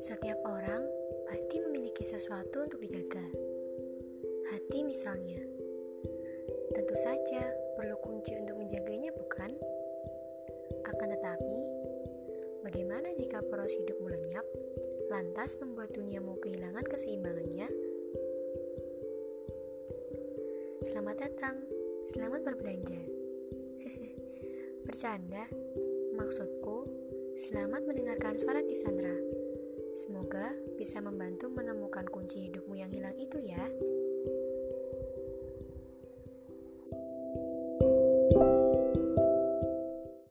Setiap orang pasti memiliki sesuatu untuk dijaga. Hati misalnya. Tentu saja perlu kunci untuk menjaganya, bukan? Akan tetapi, bagaimana jika poros hidupmu lenyap, lantas membuat duniamu kehilangan keseimbangannya? Selamat datang, selamat berbelanja. Bercanda, maksudku, selamat mendengarkan suara Kisandra. Semoga bisa membantu menemukan kunci hidupmu yang hilang itu ya.